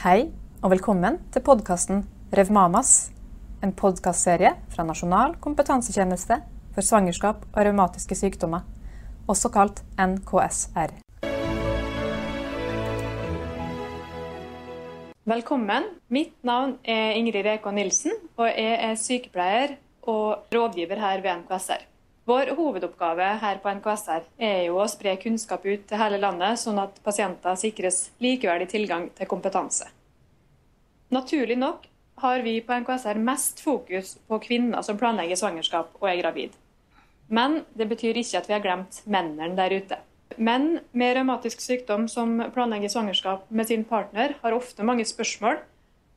Hei, og velkommen til podkasten Revmamas. En podkastserie fra Nasjonal kompetansetjeneste for svangerskap og revmatiske sykdommer, også kalt NKSR. Velkommen. Mitt navn er Ingrid Rekå Nilsen, og jeg er sykepleier og rådgiver her ved NKSR. Vår hovedoppgave her på NKSR er jo å spre kunnskap ut til hele landet, sånn at pasienter sikres likeverdig tilgang til kompetanse. Naturlig nok har vi på NKSR mest fokus på kvinner som planlegger svangerskap og er gravid. Men det betyr ikke at vi har glemt mennene der ute. Menn med revmatisk sykdom som planlegger svangerskap med sin partner, har ofte mange spørsmål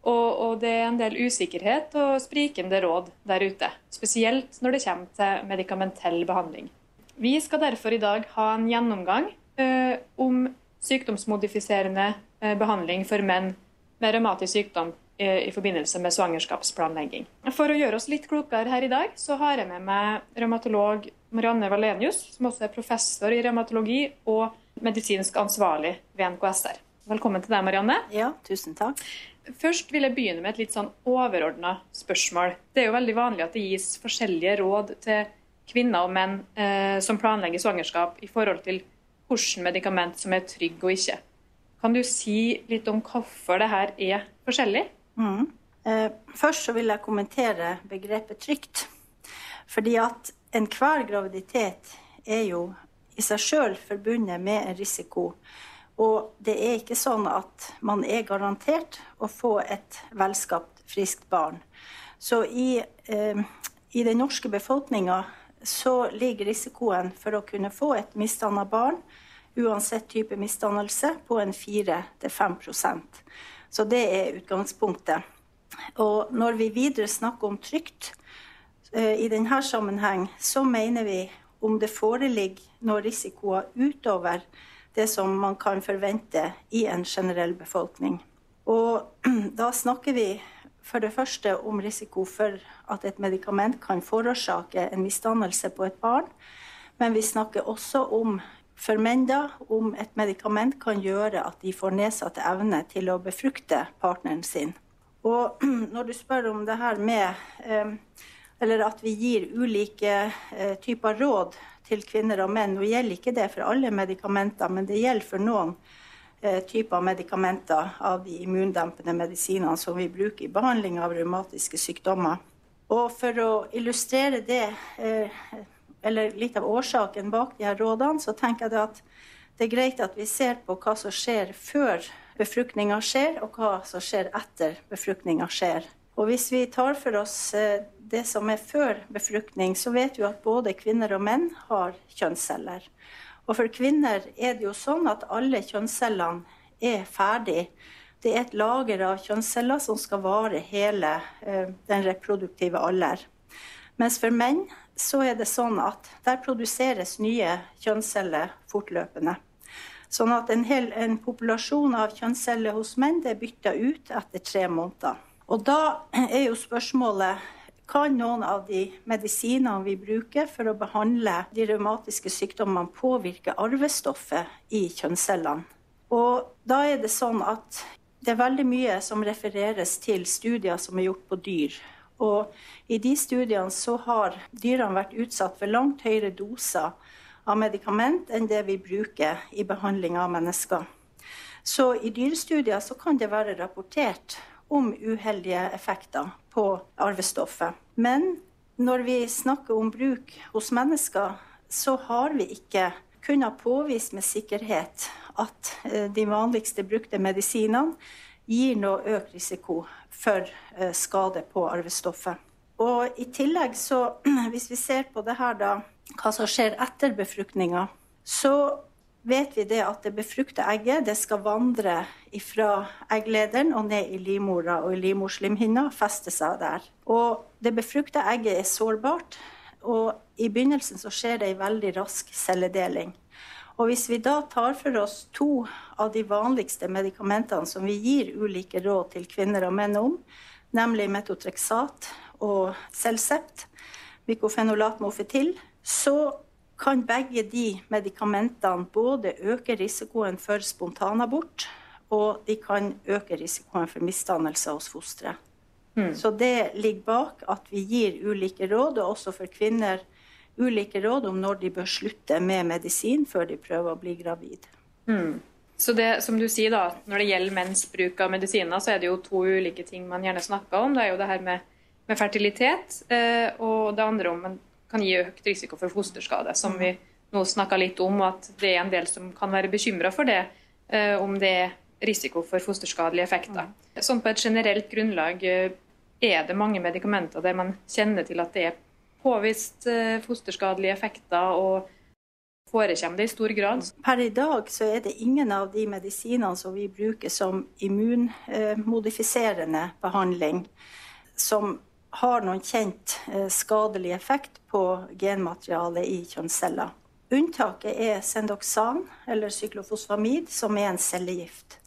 og, og, det er en del usikkerhet og sprikende råd der ute. Spesielt når det kommer til medikamentell behandling. Vi skal derfor i dag ha en gjennomgang eh, om sykdomsmodifiserende eh, behandling for menn med revmatisk sykdom eh, i forbindelse med svangerskapsplanlegging. For å gjøre oss litt klokere her i dag, så har jeg med meg revmatolog Marianne Valenius, som også er professor i revmatologi og medisinsk ansvarlig ved NKSR. Velkommen til deg, Marianne. Ja, tusen takk. Først vil jeg begynne med et litt sånn overordna spørsmål. Det er jo veldig vanlig at det gis forskjellige råd til kvinner og menn eh, som planlegger svangerskap i forhold til hvilke medikament som er trygg og ikke. Kan du si litt om hvorfor det her er forskjellig? Mm. Eh, først så vil jeg kommentere begrepet trygt. Fordi at enhver graviditet er jo i seg sjøl forbundet med en risiko og det er ikke sånn at man er garantert å få et velskapt, friskt barn. Så i, eh, i den norske befolkninga så ligger risikoen for å kunne få et misdanna barn, uansett type misdannelse, på en 4-5% Så det er utgangspunktet. Og når vi videre snakker om trygt eh, i denne sammenheng, så mener vi om det foreligger noen risikoer utover det som man kan forvente i en generell befolkning. Og da snakker vi for det første om risiko for at et medikament kan forårsake en misdannelse på et barn. Men vi snakker også om for menn da, om et medikament kan gjøre at de får nedsatt evne til å befrukte partneren sin. Og når du spør om det her med eh, Eller at vi gir ulike eh, typer råd til kvinner og menn. Nå gjelder ikke det for alle medikamenter, men det gjelder for noen eh, typer medikamenter av de immundempende medisinene som vi bruker i behandling av revmatiske sykdommer. Og for å illustrere det, eh, eller litt av årsaken bak de her rådene, så tenker jeg at det er greit at vi ser på hva som skjer før befruktninga skjer, og hva som skjer etter befruktninga skjer. Og hvis vi tar for oss eh, det som er før befruktning, så vet vi at både kvinner og menn har kjønnsceller. Og for kvinner er det jo sånn at alle kjønnscellene er ferdig. Det er et lager av kjønnsceller som skal vare hele eh, den reproduktive alder. Mens for menn så er det sånn at der produseres nye kjønnsceller fortløpende. Sånn at en, hel, en populasjon av kjønnsceller hos menn er bytta ut etter tre måneder. Og da er jo spørsmålet kan noen av de medisinene vi bruker for å behandle de revmatiske sykdommene, påvirke arvestoffet i kjønnscellene. Og da er det sånn at det er veldig mye som refereres til studier som er gjort på dyr. Og i de studiene så har dyrene vært utsatt for langt høyere doser av medikament enn det vi bruker i behandling av mennesker. Så i dyrestudier så kan det være rapportert om uheldige effekter på arvestoffet. Men når vi snakker om bruk hos mennesker, så har vi ikke kunnet påvise med sikkerhet at eh, de vanligste brukte medisinene gir noe økt risiko for eh, skade på arvestoffet. Og i tillegg så, hvis vi ser på det her da, hva som skjer etter befruktninga, så vet vi det at det befrukta egget det skal vandre fra egglederen og ned i livmora og i livmorslimhinna, feste seg der. Og det befrukta egget er sårbart, og i begynnelsen så skjer det ei veldig rask celledeling. Og hvis vi da tar for oss to av de vanligste medikamentene som vi gir ulike råd til kvinner og menn om, nemlig metotrexat og Celcept, mykofenolat mofetil, så kan begge de medikamentene både øke risikoen for spontanabort og de kan øke risikoen for misdannelse hos fosteret. Mm. Så det ligger bak at vi gir ulike råd, og også for kvinner ulike råd om når de bør slutte med medisin før de prøver å bli gravid. Mm. Så det, som du sier da, Når det gjelder menns bruk av medisiner, så er det jo to ulike ting man gjerne snakker om. Det er jo det her med, med fertilitet, eh, og det andre om kan gi økt risiko for fosterskade, som vi nå snakka litt om, at det er en del som kan være bekymra for det, eh, om det er risiko for fosterskadelige effekter. Sånn på et generelt grunnlag eh, er det mange medikamenter der man kjenner til at det er påvist eh, fosterskadelige effekter, og forekommer det i stor grad? Per i dag så er det ingen av de medisinene som vi bruker som immunmodifiserende behandling, som har noen kjent eh, skadelig effekt på genmaterialet i kjønnsceller. Unntaket er Sendoxan, eller syklofosfamid, som er en cellegift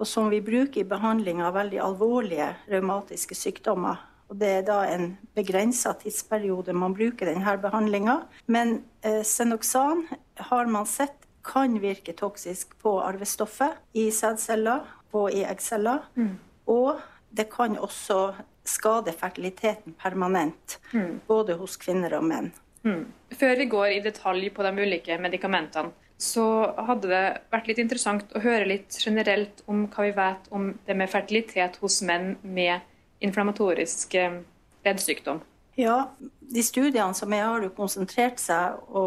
og som vi bruker i behandling av veldig alvorlige revmatiske sykdommer. Og det er da en begrensa tidsperiode man bruker denne behandlinga. Men eh, Senoxan har man sett kan virke toksisk på arvestoffet i sædceller og i eggceller. Mm. Og det kan også skade fertiliteten permanent, mm. både hos kvinner og menn. Mm. Før vi går i detalj på de ulike medikamentene, så hadde det vært litt interessant å høre litt generelt om hva vi vet om det med fertilitet hos menn med inflammatorisk eh, leddsykdom. Ja, de studiene som jeg har konsentrert seg å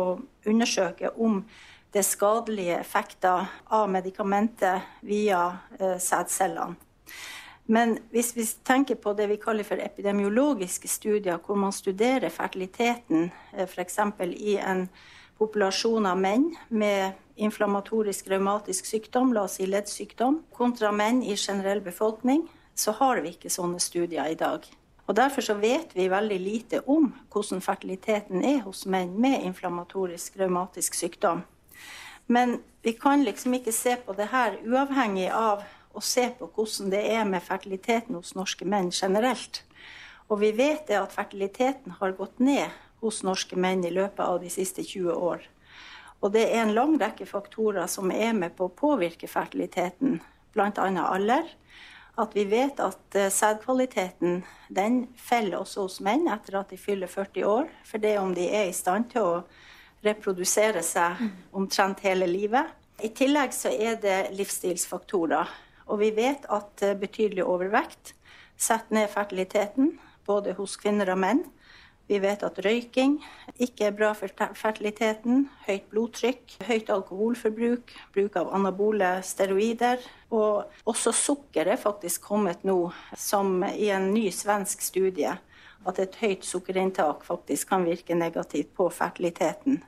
undersøke om det skadelige effekter av medikamentet via eh, sædcellene. Men hvis vi tenker på det vi kaller for epidemiologiske studier, hvor man studerer fertiliteten eh, f.eks. i en populasjon av menn med inflammatorisk revmatisk sykdom, la oss si leddsykdom, kontra menn i generell befolkning, så har vi ikke sånne studier i dag. Og Derfor så vet vi veldig lite om hvordan fertiliteten er hos menn med inflammatorisk revmatisk sykdom. Men vi kan liksom ikke se på det her uavhengig av å se på hvordan det er med fertiliteten hos norske menn generelt. Og vi vet det at fertiliteten har gått ned hos norske menn i løpet av de siste 20 år. Og det er en lang rekke faktorer som er med på å påvirke fertiliteten, bl.a. alder. At vi vet at eh, sædkvaliteten den feller også hos menn etter at de fyller 40 år. For det om de er i stand til å reprodusere seg omtrent hele livet. I tillegg så er det livsstilsfaktorer. Og vi vet at eh, betydelig overvekt setter ned fertiliteten, både hos kvinner og menn. Vi vet at røyking ikke er bra for fertiliteten. Høyt blodtrykk, høyt alkoholforbruk, bruk av anabole steroider. Og også sukker er faktisk kommet nå, som i en ny svensk studie, at et høyt sukkerinntak faktisk kan virke negativt på fertiliteten.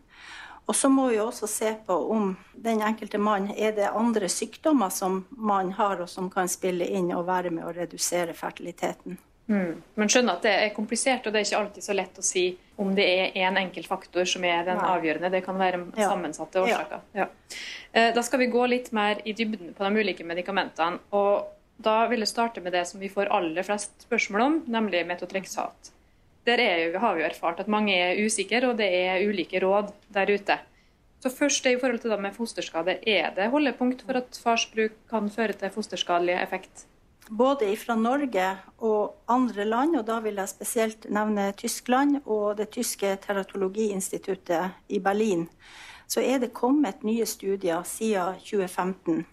Og så må vi også se på om den enkelte mann er det andre sykdommer som man har, og som kan spille inn og være med å redusere fertiliteten. Mm. Men skjønner at det er komplisert, og det er ikke alltid så lett å si om det er én en enkelt faktor som er den avgjørende. Det kan være sammensatte årsaker. Ja. Ja. Eh, da skal vi gå litt mer i dybden på de ulike medikamentene. og Da vil jeg starte med det som vi får aller flest spørsmål om, nemlig metotrexat. Der jo, har vi jo erfart at mange er usikre, og det er ulike råd der ute. Så først i forhold til det med fosterskade, Er det holdepunkt for at farsbruk kan føre til fosterskadelig effekt? både fra Norge og andre land, og da vil jeg spesielt nevne Tyskland og det tyske teratologiinstituttet i Berlin, så er det kommet nye studier siden 2015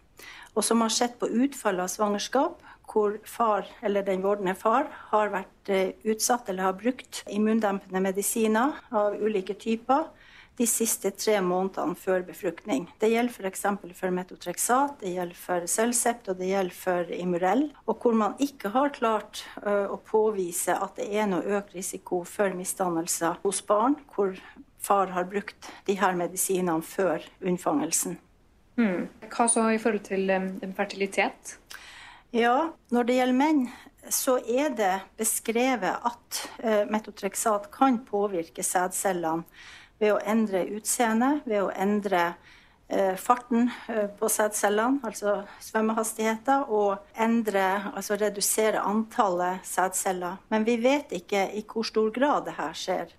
og som har sett på utfallet av svangerskap, hvor far eller den vordende far har vært eh, utsatt eller har brukt immundempende medisiner av ulike typer de siste tre månedene før befruktning. Det gjelder f.eks. For, for metotrexat, det gjelder for Celcept og det gjelder for Imurell. Og hvor man ikke har klart uh, å påvise at det er noe økt risiko for misdannelser hos barn hvor far har brukt de her medisinene før unnfangelsen. Hmm. Hva så i forhold til um, fertilitet? Ja, når det gjelder menn, så er det beskrevet at metotreksat metotrexat kan påvirke sædcellene ved å endre utseendet, ved å endre eh, farten eh, på sædcellene, altså svømmehastigheter, og endre, altså redusere antallet sædceller. Men vi vet ikke i hvor stor grad det her skjer.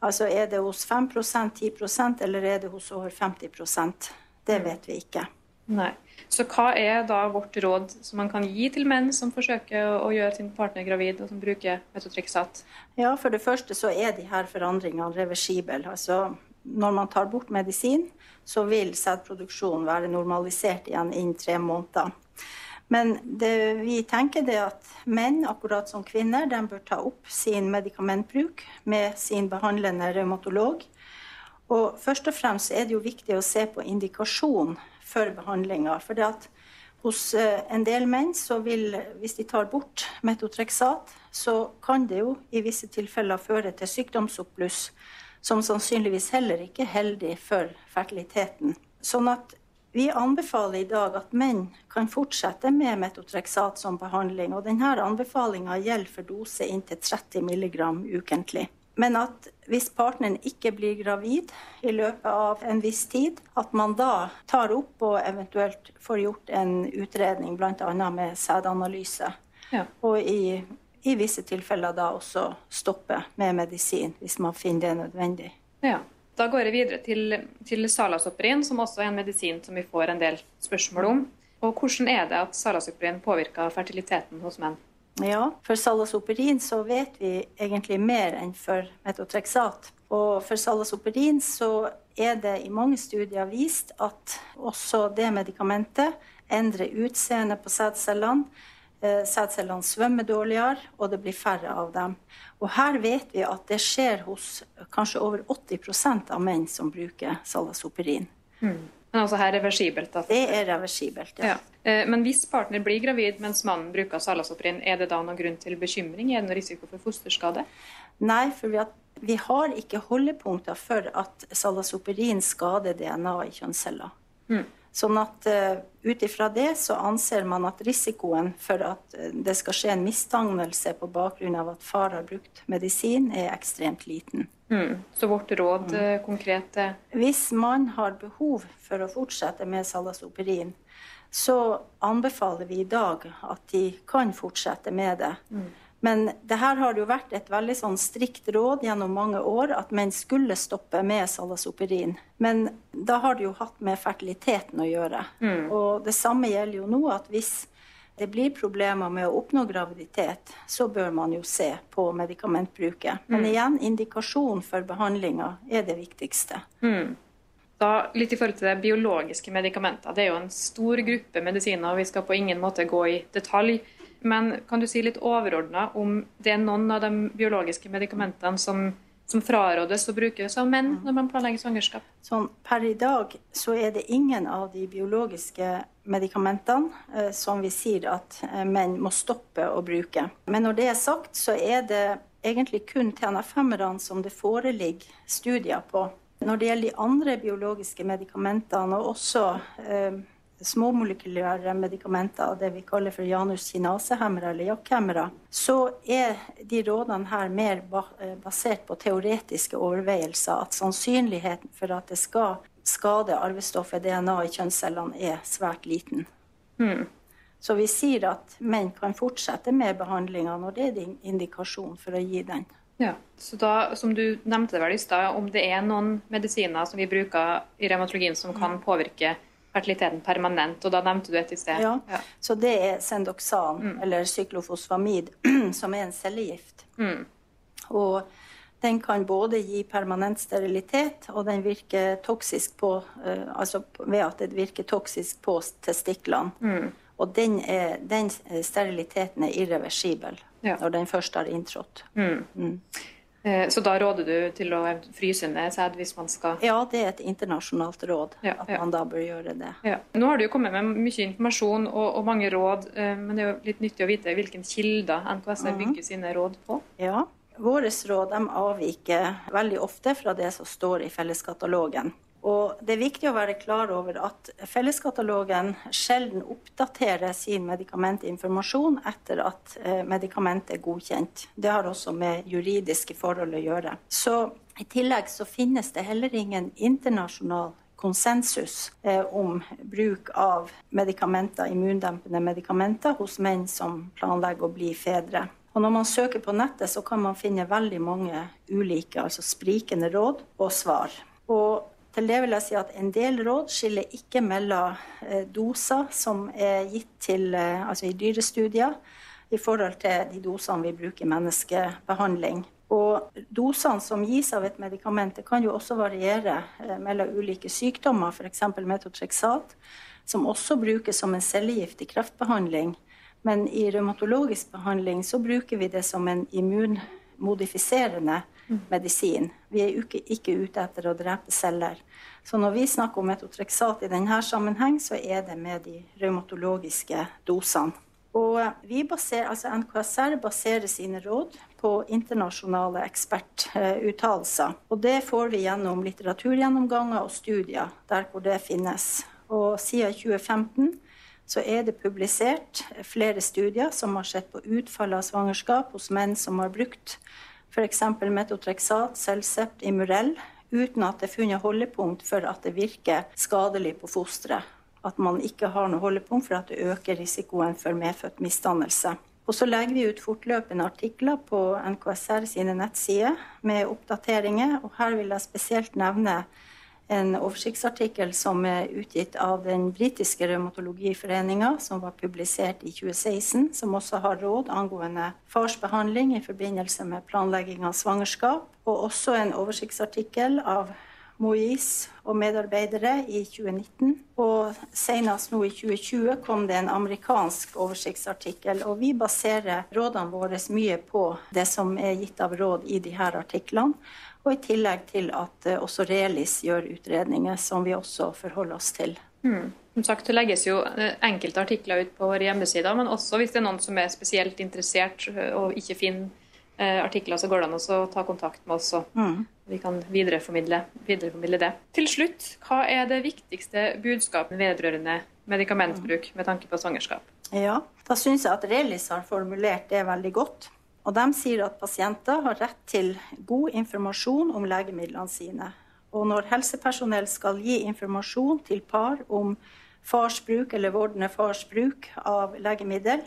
Altså Er det hos 5% 10% eller er det hos over 50% Det vet vi ikke. Nei. Så hva er da vårt råd som man kan gi til menn som forsøker å gjøre sin partner gravid, og som bruker metotrexat? Ja, For det første så er de her forandringene reversible. Altså, når man tar bort medisin, så vil sædproduksjonen være normalisert igjen innen tre måneder. Men det vi tenker er at menn, akkurat som kvinner, de bør ta opp sin medikamentbruk med sin behandlende revmatolog. Og først og fremst er det jo viktig å se på indikasjon for behandlinga. For hos eh, en del menn så vil, hvis de tar bort metotrexat, så kan det jo i visse tilfeller føre til sykdomsoppbluss, som sannsynligvis heller ikke er heldig for fertiliteten. Sånn at vi anbefaler i dag at menn kan fortsette med metotrexat som behandling. og Denne anbefalinga gjelder for dose inntil 30 mg ukentlig. Men at hvis partneren ikke blir gravid i løpet av en viss tid, at man da tar opp og eventuelt får gjort en utredning, bl.a. med sædanalyse. Ja. Og i, i, visse tilfeller da også stoppe med medisin, hvis man finner det nødvendig. Ja. Da går jeg videre til, til salasoprin, som også er en medisin som vi får en del spørsmål om. Og Hvordan er det at salasoprin påvirker fertiliteten hos menn? Ja, For salasoperin så vet vi egentlig mer enn for metotrexat. Og for salasoperin så er det i mange studier vist at også det medikamentet endrer utseendet på sædcellene. Eh, sædcellene svømmer dårligere, og det blir færre av dem. Og her vet vi at det skjer hos kanskje over 80% av menn som bruker salasoperin. Mm. Men altså her reversibelt? At... Det er reversibelt, ja. ja. Eh, men hvis partner blir gravid mens mannen bruker Salasoprin, er det da noen grunn til bekymring? Er det noen risiko for fosterskade? Nei, for vi har, vi har ikke holdepunkter for at salasoperin skader DNA i kjønnsceller. Mm. Sånn at uh, ut ifra det så anser man at risikoen for at eh, det skal skje en misdannelse på bakgrunn av at far har brukt medisin, er ekstremt liten. Mm. Så vårt råd mm. uh, konkret er Hvis man har behov for å fortsette med salasoperin, så anbefaler vi i dag at de kan fortsette med det. Mm. Men det her har jo vært et veldig sånn strikt råd gjennom mange år at menn skulle stoppe med salasoperin. Men da har det jo hatt med fertiliteten å gjøre. Mm. Og det samme gjelder jo nå at hvis det blir problemer med å oppnå graviditet, så bør man jo se på medikamentbruket. Men mm. igjen, indikasjon for behandlinga er det viktigste. Mm. Da, litt i forhold til det biologiske medikamenter. Det er jo en stor gruppe medisiner, og vi skal på ingen måte gå i detalj. Men kan du si litt overordna om det er noen av de biologiske medikamentene som, som frarådes å brukes av menn når man planlegger svangerskap? Sånn, per i dag så er det ingen av de biologiske medikamentene eh, som vi sier at eh, menn må stoppe å bruke. Men når det er sagt, så er det egentlig kun TNF-erne som det foreligger studier på. Når det gjelder de andre biologiske medikamentene, og også eh, småmolekylære medikamenter, det vi kaller for janus kinasehemmere eller jakkhemmere, så er de rådene her mer eh, basert på teoretiske overveielser. At sannsynligheten for at det skal skade arvestoffet DNA i kjønnscellene, er svært liten. Hmm. Så vi sier at menn kan fortsette med behandlinga når det er din indikasjon for å gi den. Ja, så da, Som du nevnte vel i stad, om det er noen medisiner som vi bruker i revmatologien som kan påvirke fertiliteten permanent, og da nevnte du et i sted. Ja, ja. så det er Sendoxan, mm. eller syklofosfamid, som er en cellegift. Mm. Og den kan både gi permanent sterilitet, og den virker toksisk på uh, Altså ved at det virker toksisk på testiklene. Mm. Og den, er, den, steriliteten er irreversibel ja. når den først har inntrådt. Mm. Mm. Eh, så da råder du til å fryse ned sæd hvis man skal Ja, det er et internasjonalt råd ja, at ja. man da bør gjøre det. Ja. Nå har du jo kommet med mye informasjon og, og, mange råd, eh, men det er jo litt nyttig å vite hvilken kilder NKSR mhm. bygger sine råd på? Ja, Våre råd avviker veldig ofte fra det som står i felleskatalogen. Og det er viktig å være klar over at Felleskatalogen sjelden oppdaterer sin medikamentinformasjon etter at eh, medikamentet er godkjent. Det har også med juridiske forhold å gjøre. Så I tillegg så finnes det heller ingen internasjonal konsensus eh, om bruk av medikamenter, immundempende medikamenter hos menn som planlegger å bli fedre. Og når man søker på nettet, så kan man finne veldig mange ulike, altså sprikende råd og svar. Og Til det vil jeg si at en del råd skiller ikke mellom eh, doser som er gitt til, eh, altså i dyrestudier, i forhold til de dosene vi bruker i menneskebehandling. Og dosene som gis av et medikament, kan jo også variere eh, mellom ulike sykdommer, f.eks. metotreksat, som også brukes som en cellegift i kreftbehandling. Men i revmatologisk behandling så bruker vi det som en immunmodifiserende medisin. Vi er ikke ute etter å drepe celler. Så når vi snakker om metotrexat i denne sammenheng, så er det med de revmatologiske dosene. Og baserer, altså NKSR baserer sine råd på internasjonale ekspertuttalelser. Og det får vi gjennom litteraturgjennomganger og studier der hvor det finnes. Og siden 2015 så er det publisert flere studier som har sett på utfallet av svangerskap hos menn som har brukt f.eks. metotrexat, Celcept, Imurell, uten at det er funnet holdepunkt for at det virker skadelig på fosteret. At man ikke har noe holdepunkt for at det øker risikoen for medfødt misdannelse. Og så legger vi ut fortløpende artikler på NKSR sine nettsider med oppdateringer. Og her vil jeg spesielt nevne en oversiktsartikkel som er utgitt av den britiske revmatologiforeninga, som var publisert i 2016, som også har råd angående farsbehandling i forbindelse med planlegging av svangerskap. Og også en oversiktsartikkel av Moise og medarbeidere i 2019. Og senest nå i 2020 kom det en amerikansk oversiktsartikkel. Og vi baserer rådene våre mye på det som er gitt av råd i disse artiklene. Og i tillegg til at uh, også Relis gjør utredninger, som vi også forholder oss til. Mm. Som sagt, Det legges jo eh, enkelte artikler ut på våre hjemmesider, men også hvis det er noen som er spesielt interessert eh, og ikke finner eh, artikler, så går det an å ta kontakt med oss. mm. Vi kan videreformidle, videreformidle, det. Til slutt, hva er det viktigste budskapet vedrørende medikamentbruk med tanke på svangerskap? Ja, Da syns jeg at Relis har formulert det veldig godt. Og de sier at pasienter har rett til god informasjon om legemidlene sine. Og når helsepersonell skal gi informasjon til par om fars bruk eller vordende fars bruk av legemiddel,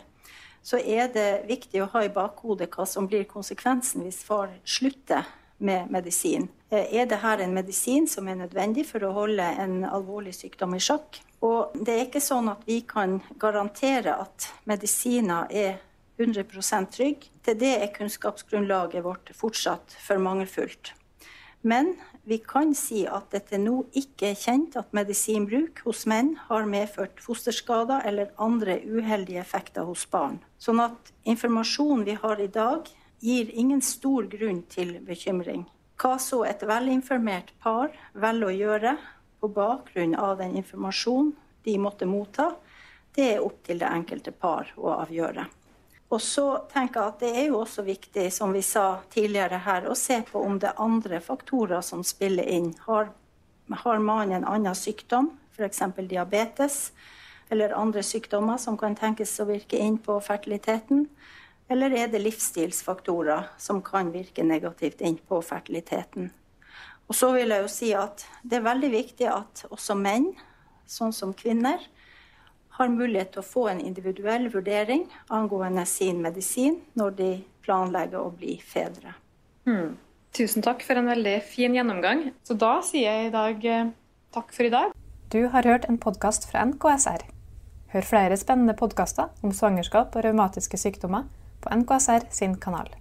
så er det viktig å ha i bakhodet hva som blir konsekvensen hvis far slutter med medisin. Er dette en medisin som er nødvendig for å holde en alvorlig sykdom i sjakk? Og det er ikke sånn at vi kan garantere at medisiner er 100% trygg. Til det er kunnskapsgrunnlaget vårt fortsatt for mangelfullt. Men vi kan si at det til nå ikke er kjent at medisinbruk hos menn har medført fosterskader eller andre uheldige effekter hos barn. Sånn at informasjonen vi har i dag, gir ingen stor grunn til bekymring. Hva så et velinformert par velger å gjøre på bakgrunn av den informasjonen de måtte motta, det er opp til det enkelte par å avgjøre. Og så tenker jeg at det er jo også viktig, som vi sa tidligere her, å se på om det er andre faktorer som spiller inn. Har, har mannen en annen sykdom, f.eks. diabetes, eller andre sykdommer som kan tenkes å virke inn på fertiliteten? Eller er det livsstilsfaktorer som kan virke negativt inn på fertiliteten? Og så vil jeg jo si at det er veldig viktig at også menn, sånn som kvinner, har mulighet til å få en individuell vurdering angående sin medisin når de planlegger å bli fedre. Mm. Tusen takk for en veldig fin gjennomgang. Så da sier jeg i dag eh, takk for i dag. Du har hørt en podkast fra NKSR. Hør flere spennende podkaster om svangerskap og revmatiske sykdommer på NKSR sin kanal.